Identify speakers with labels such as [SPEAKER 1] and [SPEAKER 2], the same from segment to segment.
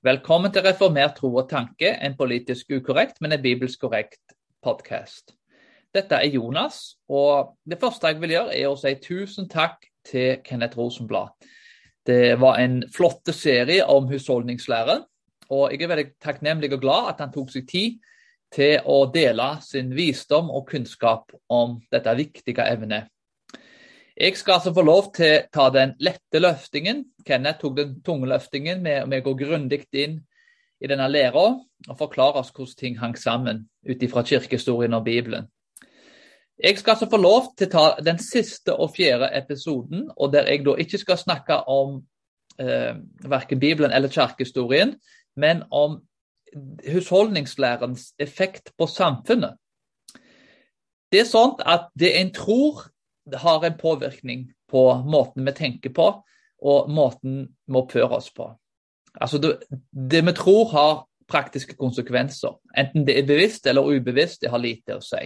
[SPEAKER 1] Velkommen til Reformert tro og tanke, en politisk ukorrekt, men en bibelsk korrekt podkast. Dette er Jonas, og det første jeg vil gjøre, er å si tusen takk til Kenneth Rosenblad. Det var en flott serie om husholdningslære, og jeg er veldig takknemlig og glad at han tok seg tid til å dele sin visdom og kunnskap om dette viktige evnet. Jeg skal altså få lov til å ta den lette løftingen. Kenneth tok den tunge løftingen med, går grundig inn i denne læra og forklare oss hvordan ting hang sammen ut ifra kirkehistorien og Bibelen. Jeg skal altså få lov til å ta den siste og fjerde episoden, og der jeg da ikke skal snakke om eh, verken Bibelen eller kirkehistorien, men om husholdningslærens effekt på samfunnet. Det er sånn at det en tror har en påvirkning på måten vi tenker på, og måten vi oppfører oss på. Altså det, det, vi tror har praktiske konsekvenser. Enten det er bevisst eller ubevisst, det har lite å si.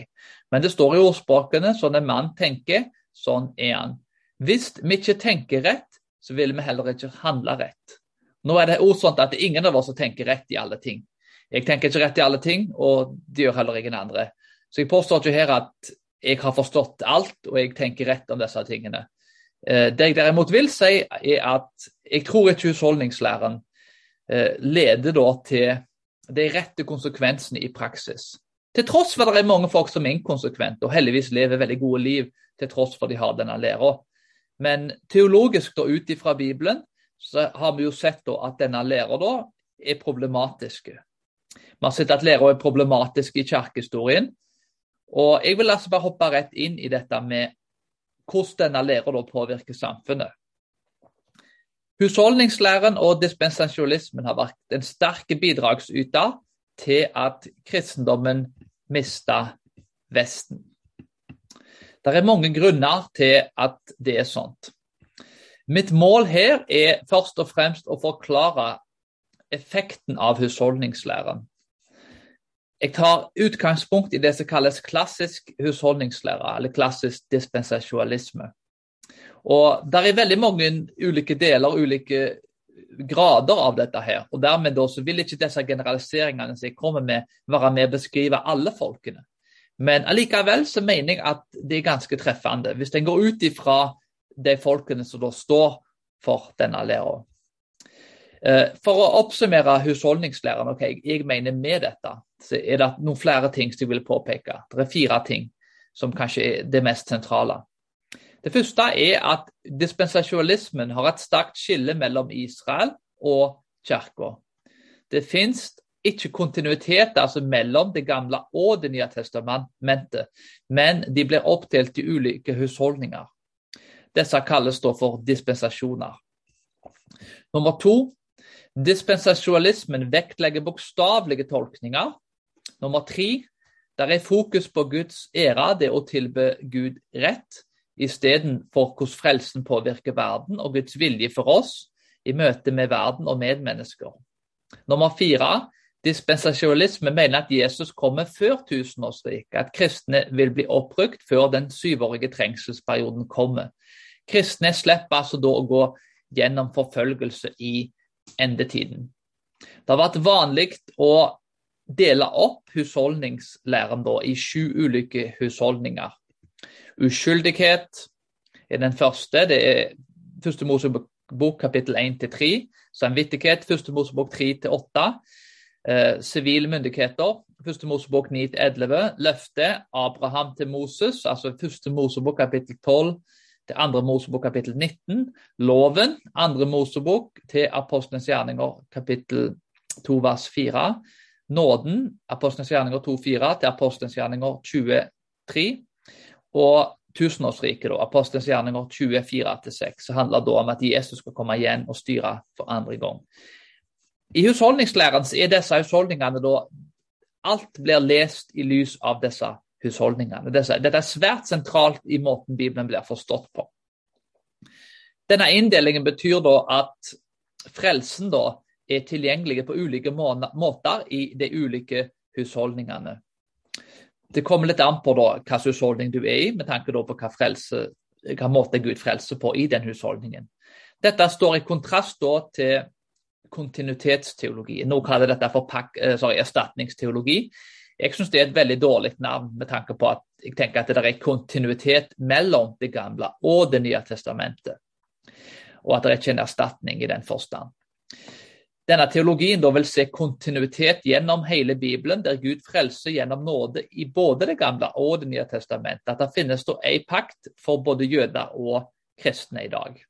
[SPEAKER 1] Men det står i ordspråkene sånn en mann tenker, sånn er han. Hvis vi ikke tenker rett, så vil vi heller ikke handle rett. Nå er det også sånn at det er ingen av oss som tenker rett i alle ting. Jeg tenker ikke rett i alle ting, og det gjør heller ingen andre. Så jeg påstår ikke her at jeg har forstått alt, og jeg tenker rett om disse tingene. Eh, det jeg derimot vil si, er at jeg tror ikke husholdningslæren eh, leder da til de rette konsekvensene i praksis. Til tross for at det er mange folk som er inkonsekvente og heldigvis lever veldig gode liv til tross for at de har denne læra. Men teologisk da ut ifra Bibelen så har vi jo sett da at denne læra er problematisk. Vi har sett at læra er problematisk i kirkehistorien. Og Jeg vil altså bare hoppe rett inn i dette med hvordan denne læra påvirker samfunnet. Husholdningslæren og dispensasjonismen har vært en sterk bidragsyter til at kristendommen mista Vesten. Det er mange grunner til at det er sånt. Mitt mål her er først og fremst å forklare effekten av husholdningslæren. Jeg tar utgangspunkt i det som kalles klassisk husholdningslære, eller klassisk dispensasjonalisme. Og Det er veldig mange ulike deler, ulike grader av dette. her, og Dermed vil ikke disse generaliseringene som jeg kommer med, være med å beskrive alle folkene. Men allikevel så mener jeg at det er ganske treffende, hvis en går ut ifra de folkene som da står for denne læra. Eh, for å oppsummere husholdningslæren, ok, jeg mener med dette, så er det noen flere ting som jeg vil påpeke. Det er fire ting som kanskje er det mest sentrale. Det første er at dispensasjonalismen har et sterkt skille mellom Israel og kirka. Det fins ikke kontinuitet altså mellom det gamle og det nye testamentet, men de blir oppdelt i ulike husholdninger. Disse kalles da for dispensasjoner. Nummer to, dispensasjonalismen vektlegger bokstavelige tolkninger Nummer tre, der er fokus på Guds ære, det å tilbe Gud rett, istedenfor hvordan frelsen påvirker verden og Guds vilje for oss i møte med verden og medmennesker. Nummer fire, dispensasjonalisme mener at Jesus kommer før tusenårsriket, at kristne vil bli opprykt før den syvårige trengselsperioden kommer. Kristne slipper altså da å gå gjennom forfølgelse i endetiden. Det har vært vanlig å dele opp husholdningslæren da, i sju ulike husholdninger. Uskyldighet er den første. Det er første Mosebok kapittel 1-3. Samvittighet, første Mosebok 3-8. Eh, sivile myndigheter, første Mosebok 9-11. Løfte Abraham til Moses, altså første Mosebok kapittel 12 til andre Mosebok kapittel 19. Loven, andre Mosebok til Apostelens gjerninger kapittel 2 vers 4 nåden, Apostelens gjerninger 2-4 til Apostelens gjerninger 23. Og tusenårsriket, da, Apostelens gjerninger 24-6, handler da om at Jesus skal komme igjen og styre for andre gang. I husholdningslæren er disse husholdningene da Alt blir lest i lys av disse husholdningene. Dette er svært sentralt i måten Bibelen blir forstått på. Denne inndelingen betyr da at frelsen da er tilgjengelig på ulike måter i de ulike husholdningene. Det kommer litt an på da, hvilken husholdning du er i, med tanke på hva, frelse, hva måte Gud frelser på i den husholdningen. Dette står i kontrast da, til kontinuitetsteologi. Nå kaller dette for eh, sorry, erstatningsteologi. Jeg syns det er et veldig dårlig navn med tanke på at jeg tenker at det er kontinuitet mellom Det gamle og Det nye testamentet. Og at det er ikke en erstatning i den forstand. Denne teologien vil se kontinuitet gjennom hele Bibelen, der Gud frelser gjennom nåde i både Det gamle og Det nye testamentet. At det finnes da en pakt for både jøder og kristne i dag.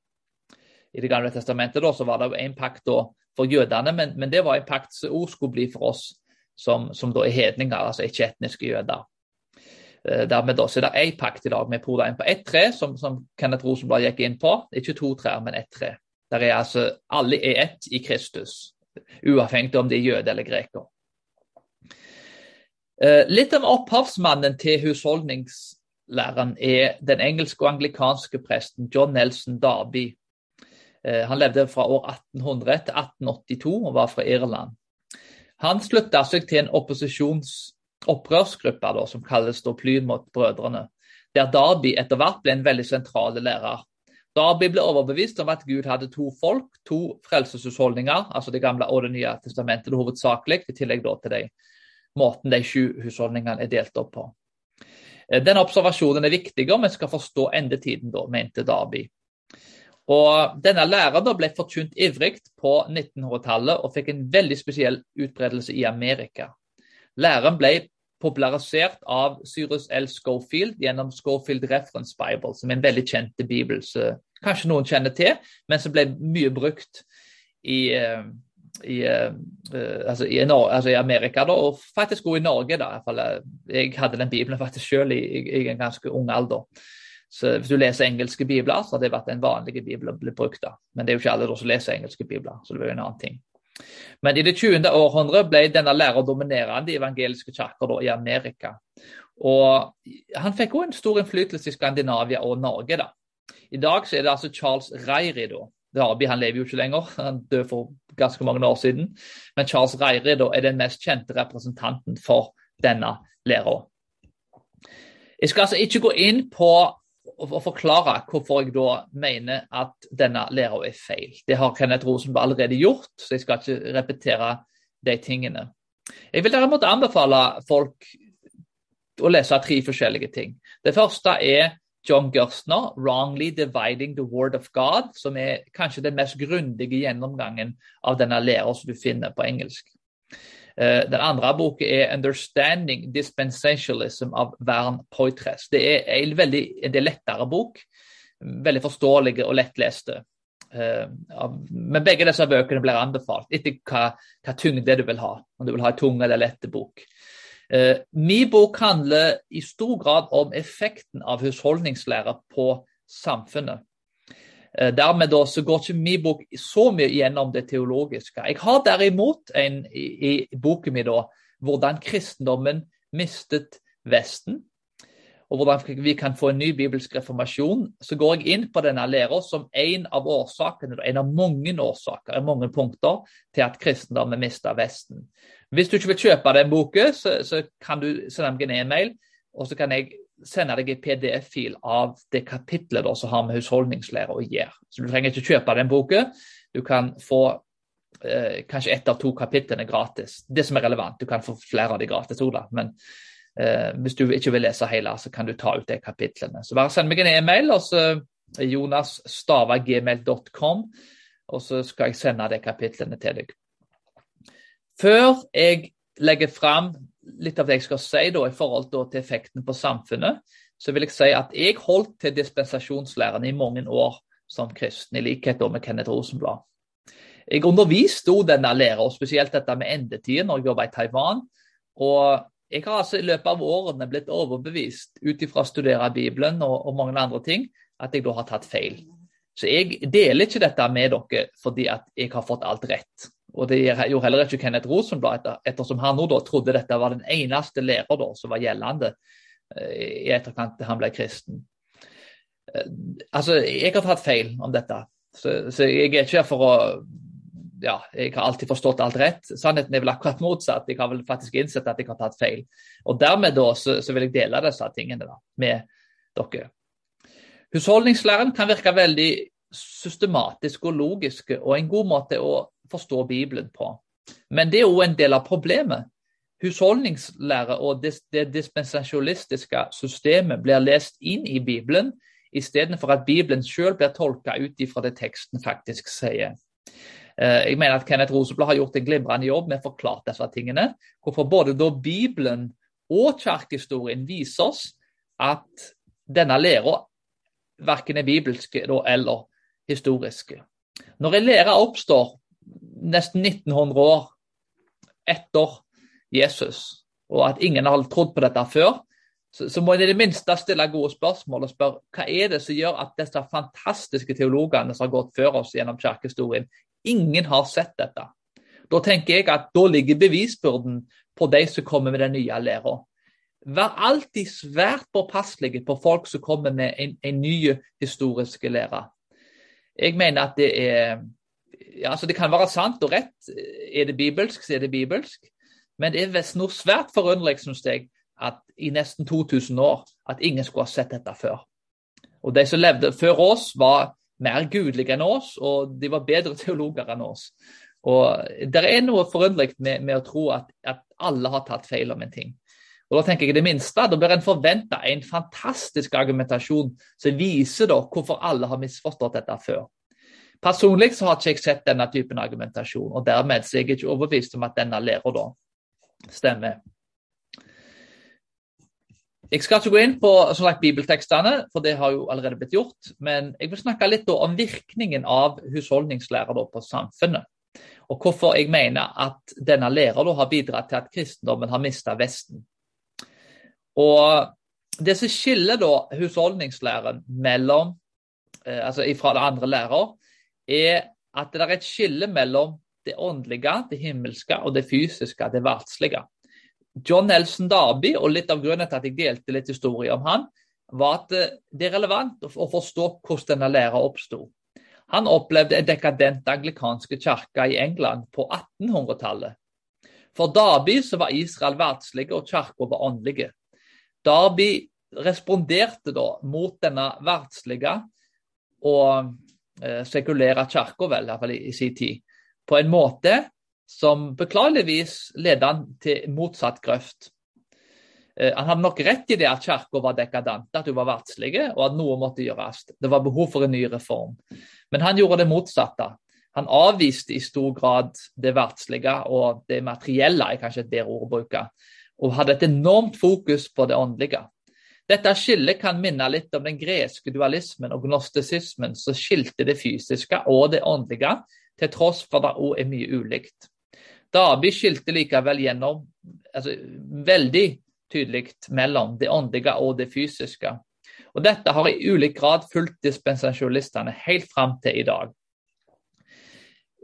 [SPEAKER 1] I Det gamle testamentet da, var det en pakt for jødene, men, men, det var en pakt som også skulle bli for oss som, som da er hedninger, altså ikke etniske jøder. Eh, dermed da, så er det én pakt i dag med inn på ett tre, som, som Kenneth Rosenblad gikk inn på. Ikke to trær, men ett tre. Der er altså alle er ett i Kristus, uavhengig om de er jøde eller greker. Eh, litt om opphavsmannen til husholdningslæren er den engelske og anglikanske presten John Nelson Darby. Eh, han levde fra år 1800 til 1882 og var fra Irland. Han slutta seg til en opposisjonsopprørsgruppe da, som kalles da mot brødrene, der Darby etter hvert ble en veldig sentral lærer. Darby ble overbevist om at Gud hadde to folk, to frelseshusholdninger, altså Det gamle og Det nye testamentet hovedsakelig, i tillegg da til de måten de sju husholdningene er delt opp på. Eh, den observasjonen er viktig om vi skal forstå endetiden, da, mente Darby. Og Denne læreren ble forkynt ivrig på 1900-tallet og fikk en veldig spesiell utbredelse i Amerika. Læren ble popularisert av Cyrus L. Schofield gjennom Schofield Reference Bible, som er en veldig kjent bibel som kanskje noen kjenner til, men som ble mye brukt i, eh, i, uh, altså i, altså i Amerika, da, og faktisk også i Norge. Da. Jeg hadde den bibelen faktisk selv i, i en ganske ung alder. Så Hvis du leser engelske bibler, så har det vært den vanlige bibelen blitt brukt. da. Men det er jo ikke alle som leser engelske bibler, så det blir en annen ting. Men i det 20. århundre ble denne læreren dominerende i evangeliske kirker i Amerika. Og Han fikk òg en stor innflytelse i Skandinavia og Norge. da. I dag så er det altså Charles Reiri. da. Darby han lever jo ikke lenger, han døde for ganske mange år siden. Men Charles Reiri da, er den mest kjente representanten for denne læra. Jeg skal altså ikke gå inn på å forklare hvorfor jeg da mener at denne læra er feil. Det har Kenneth Rosenberg allerede gjort, så jeg skal ikke repetere de tingene. Jeg vil derimot anbefale folk å lese tre forskjellige ting. Det første er John Gerstner, 'Wrongly Dividing the Word of God', som er kanskje den mest grundige gjennomgangen av denne læra som du finner på engelsk. Eh, den andre boken er 'Understanding Dispensationalism' av Vern Poitres. Det er en veldig en lettere bok. Veldig forståelige og lettleste. Eh, men begge disse bøkene blir anbefalt etter hva, hva tyngde du vil ha. Om du vil ha en tung eller lett bok. Uh, min bok handler i stor grad om effekten av husholdningslære på samfunnet. Eh, dermed da, så går ikke min bok så mye gjennom det teologiske. Jeg har derimot en i, i boken min da, hvordan kristendommen mistet Vesten, og hvordan vi kan få en ny bibelsk reformasjon. Så går jeg inn på denne læra som en av årsakene, en av mange årsaker, mange punkter, til at kristendommen mista Vesten. Hvis du ikke vil kjøpe den boken, så, så kan du sende meg en e-mail, og så kan jeg sende deg en PDF-fil av det kapitlet som har med husholdningslære å gjøre. Så Du trenger ikke kjøpe den boken. Du kan få eh, kanskje ett av to kapitlene gratis. Det som er relevant. Du kan få flere av de gratis òg, men eh, hvis du ikke vil lese hele, så kan du ta ut de kapitlene. Så bare send meg en e-mail, og så jonasstavagmail.com, og så skal jeg sende de kapitlene til deg. Før jeg legger fram litt av det jeg skal si da, i forhold da, til effekten på samfunnet, så vil jeg si at jeg holdt til dispensasjonslæren i mange år som kristen, i likhet med Kenneth Rosenblad. Jeg underviste også denne læra, spesielt dette med endetiden når jeg jobba i Taiwan. Og jeg har altså i løpet av årene blitt overbevist ut ifra å studere Bibelen og, og, mange andre ting, at jeg da har tatt feil. Så jeg deler ikke dette med dere fordi at jeg har fått alt rett. Og det gjorde heller ikke Kenneth Rosenblad, etter, ettersom han nå da trodde dette var den eneste lærer da, som var gjeldende eh, i etterkant til han ble kristen. Eh, altså, Jeg har tatt feil om dette, så, så jeg er ikke her for å ja, jeg har alltid forstått alt rett. Sannheten er vel akkurat motsatt. Jeg har vel faktisk innsett at jeg har tatt feil. Og Dermed da, så, så vil jeg dele disse tingene da, med dere. Husholdningslæren kan virke veldig systematisk og logisk, og en god måte å forstå Bibelen på. Men det er òg en del av problemet. Husholdningslære og det, dispensasjonistiske systemet blir lest inn i Bibelen, istedenfor at Bibelen selv blir tolka ut ifra det teksten faktisk sier. Eh, jeg mener at Kenneth Roseblad har gjort en glimrende jobb med å forklare disse tingene. Hvorfor både da Bibelen og kirkehistorien viser oss at denne læra verken er bibelske eller historiske. Når en lære oppstår nesten 1900 år etter Jesus, og at ingen har trodd på dette før, så, så må en i det minste stille gode spørsmål og spørre hva er det som gjør at disse fantastiske teologene som har gått før oss gjennom kirkehistorien, ingen har sett dette. Da tenker jeg at da ligger bevisbyrden på de som kommer med den nye læra. Vær alltid svært påpasselige på folk som kommer med en, en ny historisk lære. Jeg mener at det er ja, altså Det kan være sant og rett. Er det bibelsk, så er det bibelsk. Men det er noe svært forunderlig, syns jeg, at i nesten 2000 år at ingen skulle ha sett dette før. Og De som levde før oss, var mer gudelige enn oss, og de var bedre teologer enn oss. Og Det er noe forunderlig med, med, å tro at, at, alle har tatt feil om en ting. Og Da tenker jeg det minste, da bør en forvente en fantastisk argumentasjon som viser da hvorfor alle har misforstått dette før. Personlig så har ikke jeg sett denne typen argumentasjon, og dermed så er jeg ikke overbevist om at denne lærer da stemmer. Jeg skal ikke gå inn på sagt, bibeltekstene, for det har jo allerede blitt gjort. Men jeg vil snakke litt om virkningen av husholdningslære på samfunnet. Og hvorfor jeg mener at denne læra har bidratt til at kristendommen har mista Vesten. Og Det som skiller da husholdningslæren mellom, eh, altså fra andre lærer, er at det er et skille mellom det åndelige, det himmelske, og det fysiske, det verdslige. John Nelson Darby, og litt av grunnen til at jeg delte litt historie om han, var at det er relevant å forstå hvordan denne læra oppsto. Han opplevde en dekadent anglikanske kirke i England på 1800-tallet. For Darby så var Israel verdslige og kirka var åndelige. Darby responderte da mot denne verdslige og sekulære kirka, vel, iallfall i, i sin tid, på en måte som beklageligvis ledet han til motsatt grøft. Eh, han hadde nok rett i det at kirka var dekadant, at hun var verdslig, og at noe måtte gjøres. Det var behov for en ny reform. Men han gjorde det motsatte. Han avviste i stor grad det verdslige og det materielle, er kanskje et bedre ord å bruke, og hadde et enormt fokus på det åndelige. Dette skillet kan minne litt om den greske dualismen og gnostisismen som skilte det fysiske og det åndelige, til tross for det òg er mye ulikt. Daby skilte likevel gjennom altså, veldig tydelig mellom det åndelige og det fysiske. Og Dette har i ulik grad fulgt dispensasjonistene helt fram til i dag.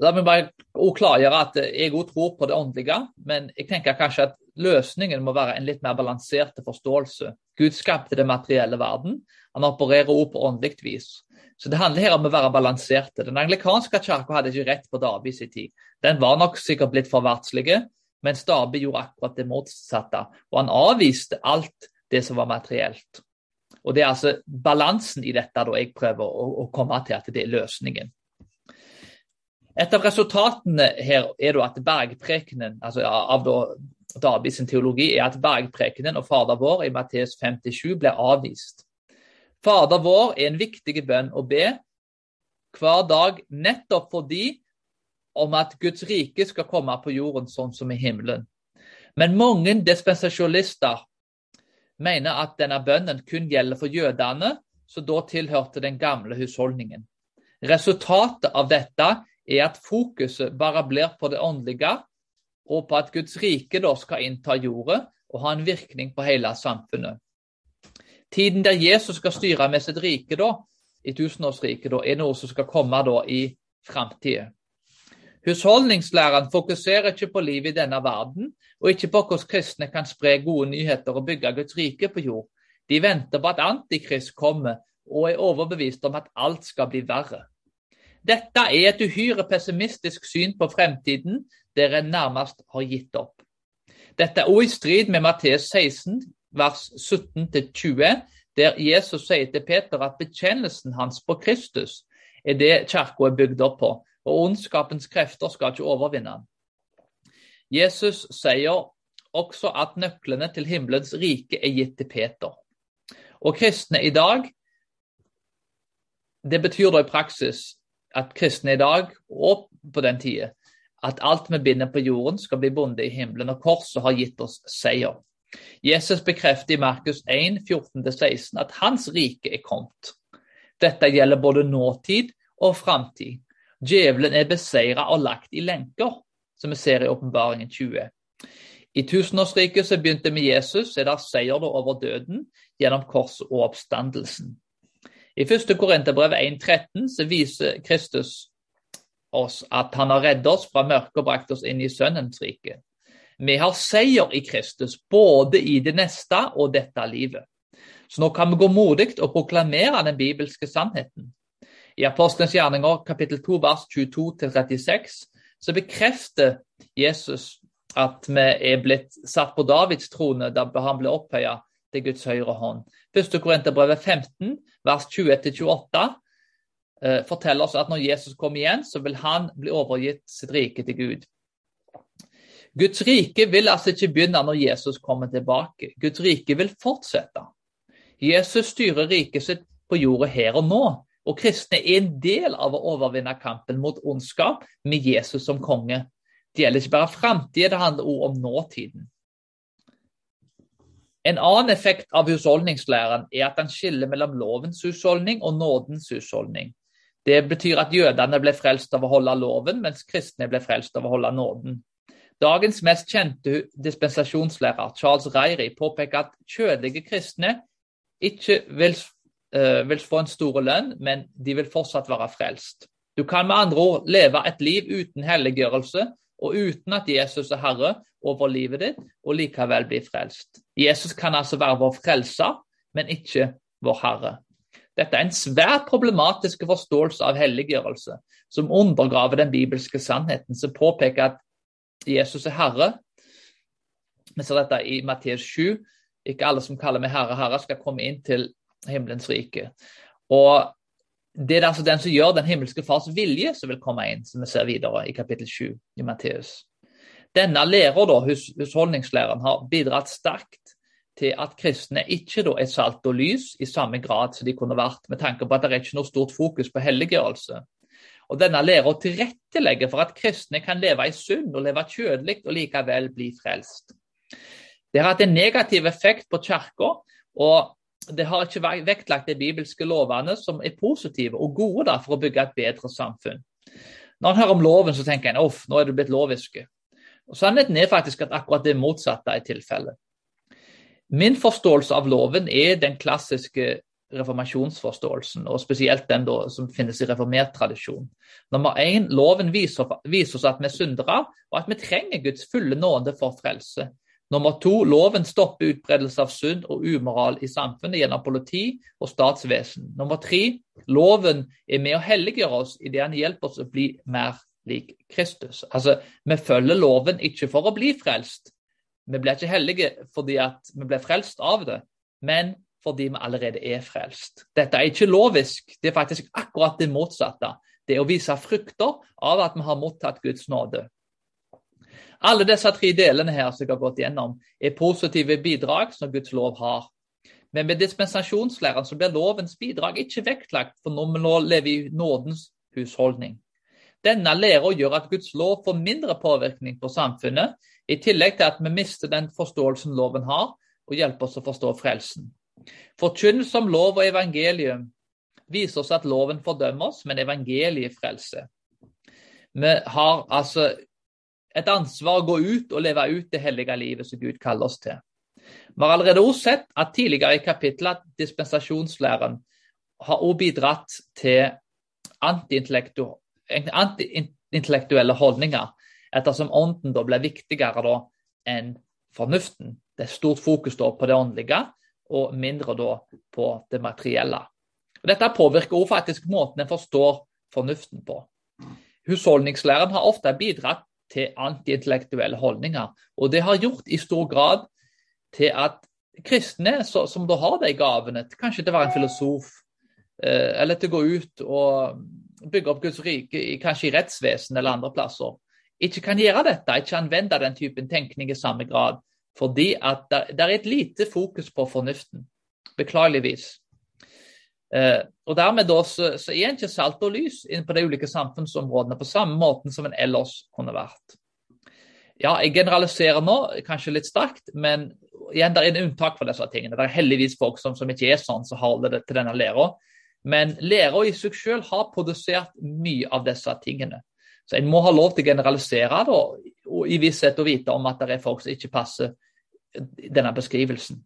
[SPEAKER 1] La meg bare klargjøre at jeg òg tror på det åndelige, men jeg tenker kanskje at løsningen må være en litt mer balansert forståelse. Gud skapte den materielle verden. Han opererer også på åndelig vis. Så det handler her om å være balanserte. Den anglikanske kirka hadde ikke rett på Darby sin tid. Den var nok sikkert blitt for verdslige, mens Dabi gjorde akkurat det motsatte. Og han avviste alt det som var materielt. Og Det er altså balansen i dette da jeg prøver å, å komme til at det er løsningen. Et av resultatene her er da at bergprekenen, altså av da sin teologi, er at bergprekenen og Fader vår i Matteus 57 ble avvist. Fader vår er en viktig bønn å be hver dag, nettopp fordi om at Guds rike skal komme på jorden sånn som i himmelen. Men mange dispensasjonister mener at denne bønnen kun gjelder for jødene, som da tilhørte den gamle husholdningen. Resultatet av dette er at fokuset bare blir på det åndelige, og på at Guds rike da skal innta jorda og ha en virkning på hele samfunnet. Tiden der Jesus skal styre med sitt rike, da, i tusenårsriket, er noe som skal komme da i framtida. Husholdningslæren fokuserer ikke på livet i denne verden, og ikke på hvordan kristne kan spre gode nyheter og bygge Guds rike på jord. De venter på at Antikrist kommer, og er overbevist om at alt skal bli verre. Dette er et uhyre pessimistisk syn på fremtiden, dere nærmest har gitt opp. Dette er også i strid med Matteus 16, vers 17-20, der Jesus sier til Peter at bekjennelsen hans på Kristus er det kirka er bygd opp på. og ondskapens krefter skal ikke overvinne han. Jesus sier også at nøklene til himmelens rike er gitt til Peter. Og kristne i dag Det betyr da i praksis at kristne i dag, og på den tida, at alt vi binder på jorden, skal bli bundet i himmelen, og korset har gitt oss seier. Jesus bekrefter i Markus 1, 14-16 at hans rike er kommet. Dette gjelder både nåtid og framtid. Djevelen er beseira og lagt i lenker, som vi ser i Åpenbaringen 20. I tusenårsriket som begynte med Jesus, er det seier over døden gjennom korset og oppstandelsen. I 1. Korinterbrev 1,13 så viser Kristus oss at han har reddet oss fra mørket og brakt oss inn i Sønnens rike. Vi har seier i Kristus, både i det neste og dette livet. Så nå kan vi gå modig og proklamere den bibelske sannheten. I Apostelens gjerninger kapittel 2 vers 22-36 så bekrefter Jesus at vi er blitt satt på Davids trone da han ble opphøya til Guds høyre hånd. 1. Korinterbrevet 15, vers 20-28 eh, forteller oss at når Jesus kommer igjen, så vil han bli overgitt sitt rike til Gud. Guds rike vil altså ikke begynne når Jesus kommer tilbake. Guds rike vil fortsette. Jesus styrer riket sitt på jorda her og nå, og kristne er en del av å overvinne kampen mot ondskap med Jesus som konge. Det gjelder ikke bare framtida, det handler også om nåtiden. En annen effekt av husholdningslæren er at den skiller mellom lovens husholdning og nådens husholdning. Det betyr at jødene ble frelst av å holde loven, mens kristne ble frelst av å holde nåden. Dagens mest kjente dispensasjonslærer, Charles Reiri, påpeker at kjødelige kristne ikke vil, uh, vil få en stor lønn, men de vil fortsatt være frelst. Du kan med andre ord leve et liv uten helliggjørelse og uten at Jesus er herre over livet ditt, og likevel bli frelst. Jesus kan altså være vår frelser, men ikke vår herre. Dette er en svært problematisk forståelse av helliggjørelse, som undergraver den bibelske sannheten, som påpeker at Jesus er herre. Vi ser dette i Matteus 7. Ikke alle som kaller meg herre, herre, skal komme inn til himmelens rike. Og det er altså den som gjør den himmelske fars vilje, som vil komme inn, som vi ser videre i kapittel 7 i Matteus. Denne lærer, da, hus, husholdningslæren, har bidratt sterkt til at kristne ikke da, er salt og lys i samme grad som de kunne vært, med tanke på at det er ikke noe stort fokus på helliggjørelse. Og Denne lærer tilrettelegger for at kristne kan leve i synd og leve kjødelig og likevel bli frelst. Det har hatt en negativ effekt på kirka, og det har ikke vektlagt de bibelske lovene som er positive og gode da, for å bygge et bedre samfunn. Når en hører om loven, så tenker en uff, nå er det blitt loviske. Og Sannheten er faktisk at akkurat det motsatte er tilfellet. Min forståelse av loven er den klassiske reformasjonsforståelsen, og spesielt den da, som finnes i reformert tradisjon. Nummer én, loven viser, viser oss at vi er syndere, og at vi trenger Guds fulle nåde for frelse. Nummer to, loven stopper utbredelse av synd og umoral i samfunnet gjennom politi og statsvesen. Nummer tre, loven er med å helliggjøre oss idet han hjelper oss å bli mer lik Kristus. Altså, Vi følger loven ikke for å bli frelst. Vi blir ikke hellige fordi vi blir frelst av det, men fordi vi allerede er frelst. Dette er ikke lovisk, det er faktisk akkurat det motsatte. Det er å vise frukter av at vi har mottatt Guds nåde. Alle disse tre delene her som jeg har gått gjennom, er positive bidrag som Guds lov har. Men med dispensasjonslæren så blir lovens bidrag ikke vektlagt, for når vi nå lever i nådens husholdning. Denne læra gjør at Guds lov får mindre påvirkning på samfunnet, i tillegg til at vi mister den forståelsen loven har, og hjelper oss å forstå frelsen. Forkynnelse om lov og evangelium viser oss at loven fordømmer oss, men evangeliet frelser. Vi har altså et ansvar å gå ut og leve ut det hellige livet som Gud kaller oss til. Vi har allerede også sett at tidligere i kapitlet dispensasjonslæren har også bidratt til antiintellektuelle holdninger, ettersom ånden da ble viktigere da enn fornuften. Det er stort fokus da på det åndelige, og mindre da på det materielle. Og dette påvirker også faktisk måten en forstår fornuften på. Husholdningslæren har ofte bidratt til antiintellektuelle holdninger. Og det har gjort i stor grad til at kristne som da har de gavene, kanskje til å være en filosof, eh, eller til å gå ut og bygge opp Guds rike kanskje i rettsvesen eller andre plasser, ikke kan gjøre dette, ikke anvende den typen tenkning i samme grad, fordi at det er et lite fokus på fornuften, beklageligvis. Eh, og Dermed da, så, så er en ikke salt og lys inn på de ulike samfunnsområdene på samme måten som en ellers kunne vært. Ja, jeg generaliserer nå, kanskje litt sterkt, men igjen, det er en unntak for disse tingene. Det er heldigvis folk som, som ikke er sånn, som holder det til denne læra. Men læra i seg selv har produsert mye av disse tingene. Så en må ha lov til å generalisere da, og i visshet å vite om at det er folk som ikke passer denne beskrivelsen.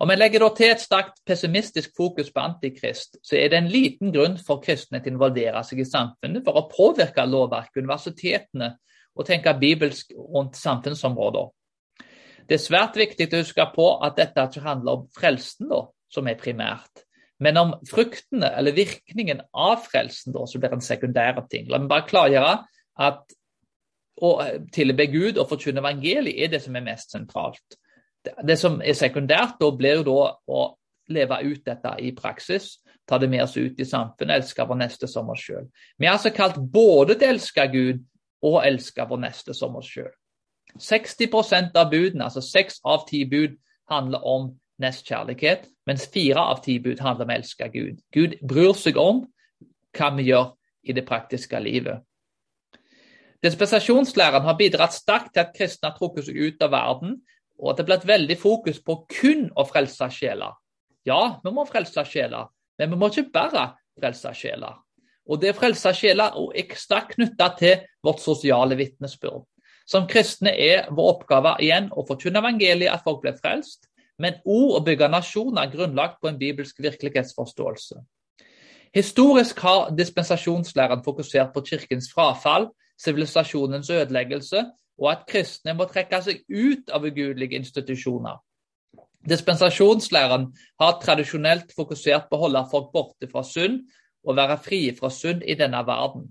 [SPEAKER 1] Om en legger til et sterkt pessimistisk fokus på antikrist, så er det en liten grunn for kristne til å involvere seg i samfunnet for å påvirke lovverket, universitetene og tenke bibelsk rundt samfunnsområder. Det er svært viktig å huske på at dette ikke handler om frelsen, da, som er primært, men om fruktene eller virkningen av frelsen, da, som blir en sekundær ting. La meg bare klargjøre at å tilbe Gud og forkynne evangeliet er det som er mest sentralt. Det, som er sekundært, da blir jo da å leve ut dette i praksis. Ta det med oss ut i samfunnet, elske vår neste som oss sjøl. Vi er altså kalt både til å elske Gud og elske vår neste som oss sjøl. 60% av budene, altså seks av ti bud, handler om nestkjærlighet, mens fire av ti bud handler om å elske Gud. Gud bryr seg om hva vi gjør i det praktiske livet. Dispensasjonslæren har bidratt sterkt til at kristne har trukket seg ut av verden, og at det blir et veldig fokus på kun å frelse sjeler. Ja, vi må frelse sjeler, men vi må ikke bare frelse sjeler. Og det å frelse sjeler er ekstra knytta til vårt sosiale vitnesbyrd. Som kristne er vår oppgave igjen å forkynne evangeliet, at folk blir frelst, men ord å bygge nasjoner grunnlagt på en bibelsk virkelighetsforståelse. Historisk har dispensasjonslæren fokusert på kirkens frafall, sivilisasjonens ødeleggelse og at kristne må trekke seg ut av ugudelige institusjoner. Dispensasjonslæren har tradisjonelt fokusert på å holde folk borte fra synd og være frie fra synd i denne verden.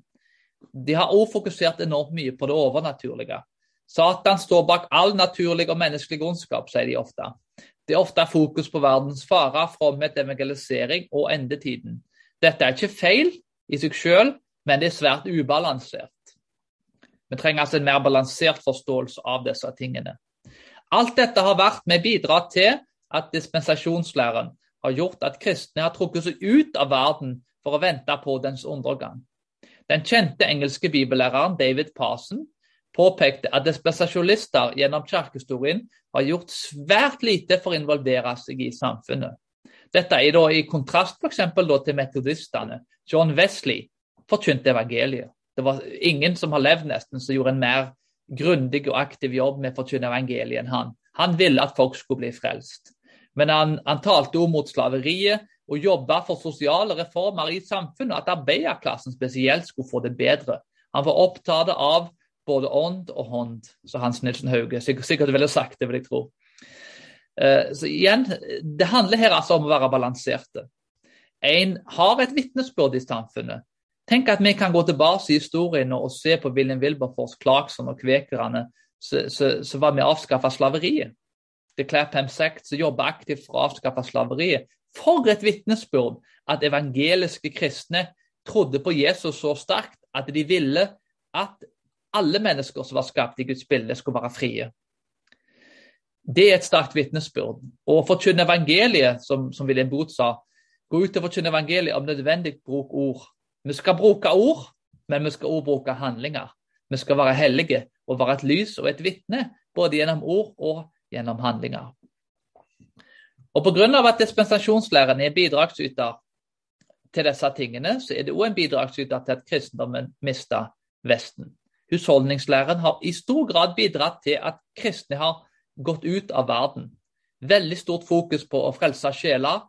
[SPEAKER 1] De har også fokusert enormt mye på det overnaturlige. Satan står bak all naturlig og menneskelig ondskap, sier de ofte. Det er ofte fokus på verdens farer, fromhet, evangelisering og endetiden. Dette er ikke feil i seg selv, men det er svært ubalansert. Trenger altså en mer balansert forståelse av disse tingene. Alt dette har vært med bidrag til at dispensasjonslæren har gjort at kristne har trukket seg ut av verden for å vente på dens undergang. Den kjente engelske bibellæreren David Parson påpekte at dispensasjonister gjennom kirkehistorien har gjort svært lite for å involvere seg i samfunnet. Dette er da i kontrast for eksempel, til metodistene. John Wesley forkynte evangeliet. Det var ingen som har levd nesten som gjorde en mer grundig og aktiv jobb med å forkynne evangeliet enn han. Han ville at folk skulle bli frelst. Men han, han talte om mot slaveriet og jobba for sosiale reformer i samfunnet, at arbeiderklassen spesielt skulle få det bedre. Han var opptatt av både ånd og hånd, så Hans Nilsen Hauge sikkert, ville sagt det, vil jeg tro. Uh, så igjen, Det handler her altså om å være balanserte. En har et vitnesbyrd i samfunnet. Tenk at vi kan gå tilbake i historien og se på William Wilberforce, Clarkson og kvekerne som var med å avskaffe slaveriet. The Clapham Sect som jobber aktivt for å avskaffe slaveriet. For et vitnesbyrd at evangeliske kristne trodde på Jesus så sterkt at de ville at alle mennesker som var skapt i Guds bilde, skulle være frie. Det er et sterkt vitnesbyrd. Å forkynne evangeliet, som, som William Booth sa, gå ut og forkynne evangeliet, om nødvendig bruk ord. Vi skal bruke ord, men vi skal også bruke handlinger. Vi skal være hellige og være et lys og et vitne, både gjennom ord og gjennom handlinger. Og Pga. at dispensasjonslæren er bidragsyter til disse tingene, så er det òg en bidragsyter til at kristendommen mister Vesten. Husholdningslæren har i stor grad bidratt til at kristne har gått ut av verden. Veldig stort fokus på å frelse sjeler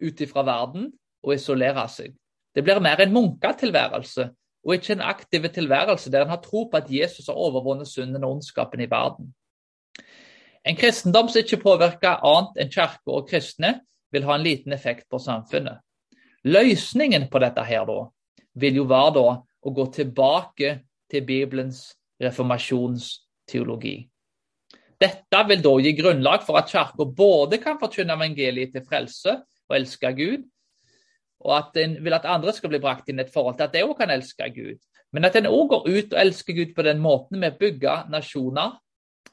[SPEAKER 1] ut ifra verden og isolere seg. Det blir mer en munketilværelse og ikke en aktiv tilværelse der en har tro på at Jesus har overvunnet synden og ondskapen i verden. En kristendom som ikke påvirker annet enn kirke og kristne, vil ha en liten effekt på samfunnet. Løsningen på dette her da, vil jo være da å gå tilbake til Bibelens reformasjonsteologi. Dette vil da gi grunnlag for at Kirka både kan forkynne evangeliet til frelse og elske Gud, og at en vil at andre skal bli brakt inn i et forhold til at de òg kan elske Gud. Men at en òg går ut og elsker Gud på den måten vi bygger bygge nasjoner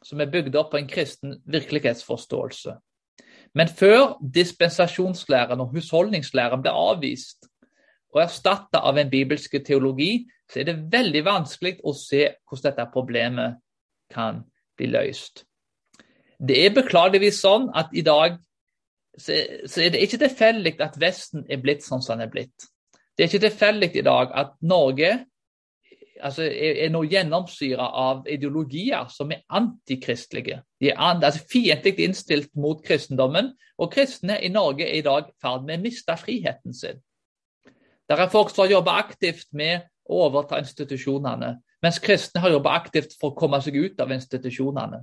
[SPEAKER 1] som er bygd opp på en kristen virkelighetsforståelse. Men før dispensasjonslæren og husholdningslæren blir avvist og erstatta av en bibelsk teologi, så er det veldig vanskelig å se hvordan dette problemet kan bli løst. Det er beklageligvis sånn at i dag så, er det ikke tilfeldig at Vesten er blitt sånn som den er blitt. Det er ikke tilfeldig i dag at Norge altså, er, er nå gjennomsyra av ideologier som er antikristelige. De er an, altså, fiendtlig innstilt mot kristendommen, og kristne i Norge er i dag i ferd med å miste friheten sin. Der er folk som har jobba aktivt med å overta institusjonene, mens kristne har jobba aktivt for å komme seg ut av institusjonene.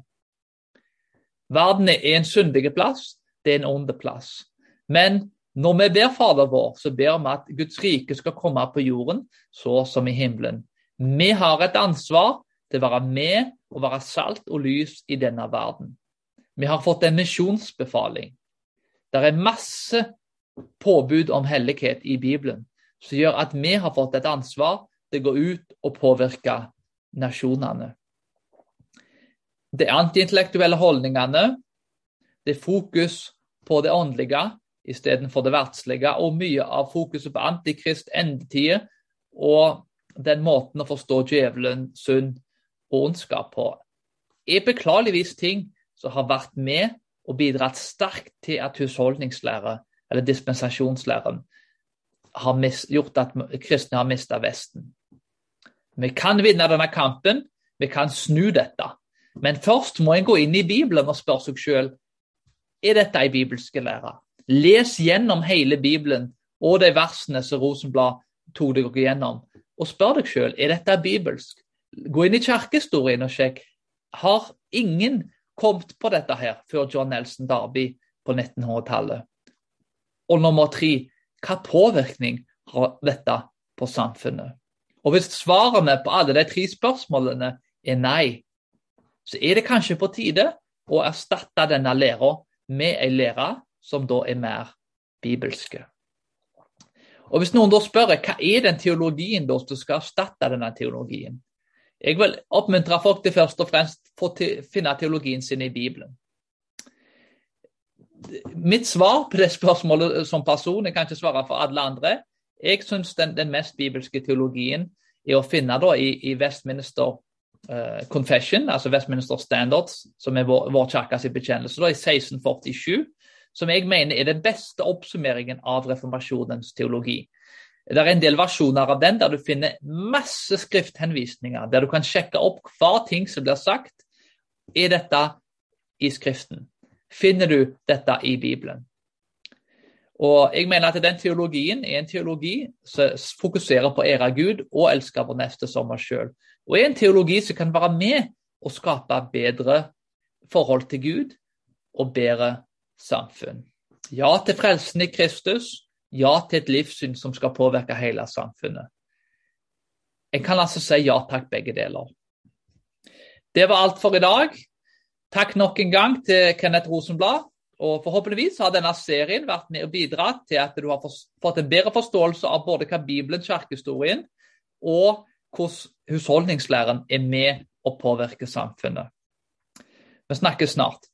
[SPEAKER 1] Verden er en syndig plass, det er en ond plass. Men når vi ber Fader vår, så ber vi at Guds rike skal komme på jorden, så som i himmelen. Vi har et ansvar til å være med og være salt og lys i denne verden. Vi har fått en misjonsbefaling. Det er masse påbud om hellighet i Bibelen som gjør at vi har fått et ansvar til å gå ut og påvirke nasjonene de antiintellektuelle holdningene, det er fokus på det åndelige istedenfor det verdslige, og mye av fokuset på antikrist, endetider og den måten å forstå djevelen, synd og ondskap på, er beklageligvis ting som har vært med og bidratt sterkt til at husholdningslære, eller dispensasjonslæren, har gjort at kristne har mista Vesten. Vi kan vinne denne kampen, vi kan snu dette. Men først må en gå inn i Bibelen og spørre seg sjøl er dette ei bibelske lære. Les gjennom hele Bibelen og de versene som Rosenblad tok deg gjennom, og spør deg sjøl er dette bibelsk. Gå inn i kirkehistorien og sjekk. Har ingen kommet på dette her før John Nelson Darby på 1900-tallet? Og nummer tre, hva påvirkning har dette på samfunnet? Og Hvis svarene på alle de tre spørsmålene er nei, så er det kanskje på tide å erstatte denne læra med en lære som da er mer bibelske. Og Hvis noen da spør hva er den teologien da som skal erstatte denne teologien, jeg vil oppmuntre folk til først og fremst å finne teologien sin i Bibelen. Mitt svar på det spørsmålet som person, jeg kan ikke svare for alle andre, jeg syns den, den, mest bibelske teologien er å finne da i, i Westminster uh, Confession, altså Westminster Standards, som er vår, vår kirkes bekjennelse, da, i 1647, som jeg mener er den beste oppsummeringen av reformasjonens teologi. Det er en del versjoner av den der du finner masse skrifthenvisninger, der du kan sjekke opp hva ting som blir sagt. Er dette i Skriften? Finner du dette i Bibelen? Og jeg mener at Den teologien er en teologi som fokuserer på ære Gud og elske vår neste som oss sjøl og er en teologi som kan være med å skape bedre forhold til Gud og bedre samfunn. Ja til frelsen i Kristus, ja til et livssyn som skal påvirke hele samfunnet. En kan altså si ja takk, begge deler. Det var alt for i dag. Takk nok en gang til Kenneth Rosenblad. Og Forhåpentligvis har denne serien vært med å bidra til at du har fått en bedre forståelse av både hva Bibelen, kirkehistorien og hvordan husholdningslæren er med å påvirke samfunnet. Vi snakkes snart.